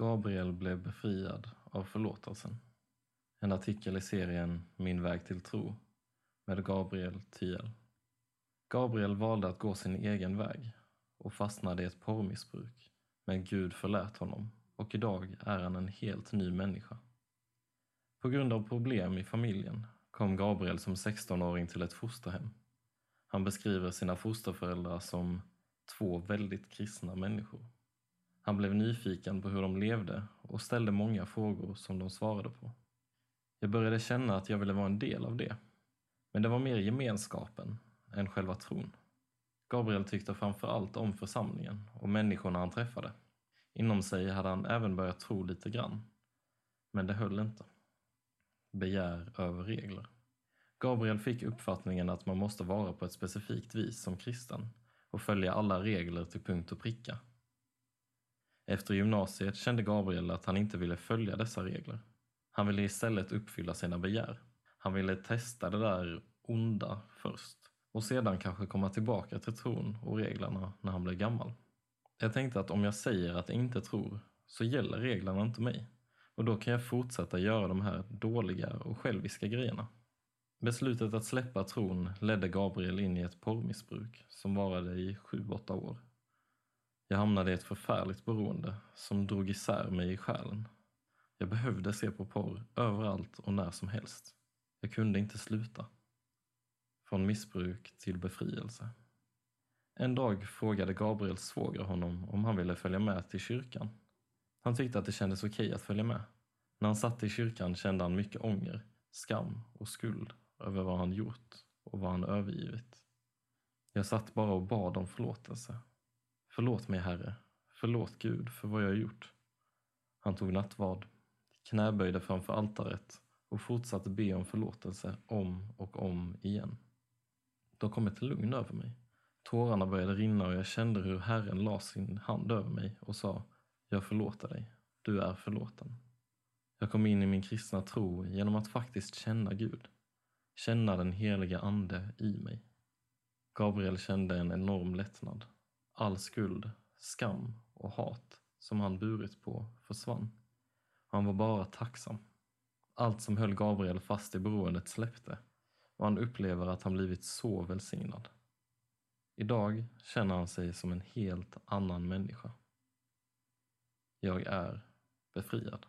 Gabriel blev befriad av förlåtelsen. En artikel i serien Min väg till tro med Gabriel Thiel. Gabriel valde att gå sin egen väg och fastnade i ett porrmissbruk. Men Gud förlät honom och idag är han en helt ny människa. På grund av problem i familjen kom Gabriel som 16-åring till ett fosterhem. Han beskriver sina fosterföräldrar som två väldigt kristna människor. Han blev nyfiken på hur de levde och ställde många frågor som de svarade på. Jag började känna att jag ville vara en del av det. Men det var mer gemenskapen än själva tron. Gabriel tyckte framför allt om församlingen och människorna han träffade. Inom sig hade han även börjat tro lite grann. Men det höll inte. Begär över regler. Gabriel fick uppfattningen att man måste vara på ett specifikt vis som kristen och följa alla regler till punkt och pricka. Efter gymnasiet kände Gabriel att han inte ville följa dessa regler. Han ville istället uppfylla sina begär. Han ville testa det där onda först och sedan kanske komma tillbaka till tron och reglerna när han blev gammal. Jag tänkte att om jag säger att jag inte tror så gäller reglerna inte mig och då kan jag fortsätta göra de här dåliga och själviska grejerna. Beslutet att släppa tron ledde Gabriel in i ett porrmissbruk som varade i 7-8 år. Jag hamnade i ett förfärligt beroende som drog isär mig i själen. Jag behövde se på porr överallt och när som helst. Jag kunde inte sluta. Från missbruk till befrielse. En dag frågade Gabriels svåger honom om han ville följa med till kyrkan. Han tyckte att det kändes okej att följa med. När han satt i kyrkan kände han mycket ånger, skam och skuld över vad han gjort och vad han övergivit. Jag satt bara och bad om förlåtelse. Förlåt mig, Herre. Förlåt Gud för vad jag har gjort. Han tog nattvard, knäböjde framför altaret och fortsatte be om förlåtelse om och om igen. Då kom ett lugn över mig. Tårarna började rinna och jag kände hur Herren la sin hand över mig och sa Jag förlåter dig. Du är förlåten. Jag kom in i min kristna tro genom att faktiskt känna Gud. Känna den heliga Ande i mig. Gabriel kände en enorm lättnad. All skuld, skam och hat som han burit på försvann. Han var bara tacksam. Allt som höll Gabriel fast i beroendet släppte och han upplever att han blivit så välsignad. Idag känner han sig som en helt annan människa. Jag är befriad.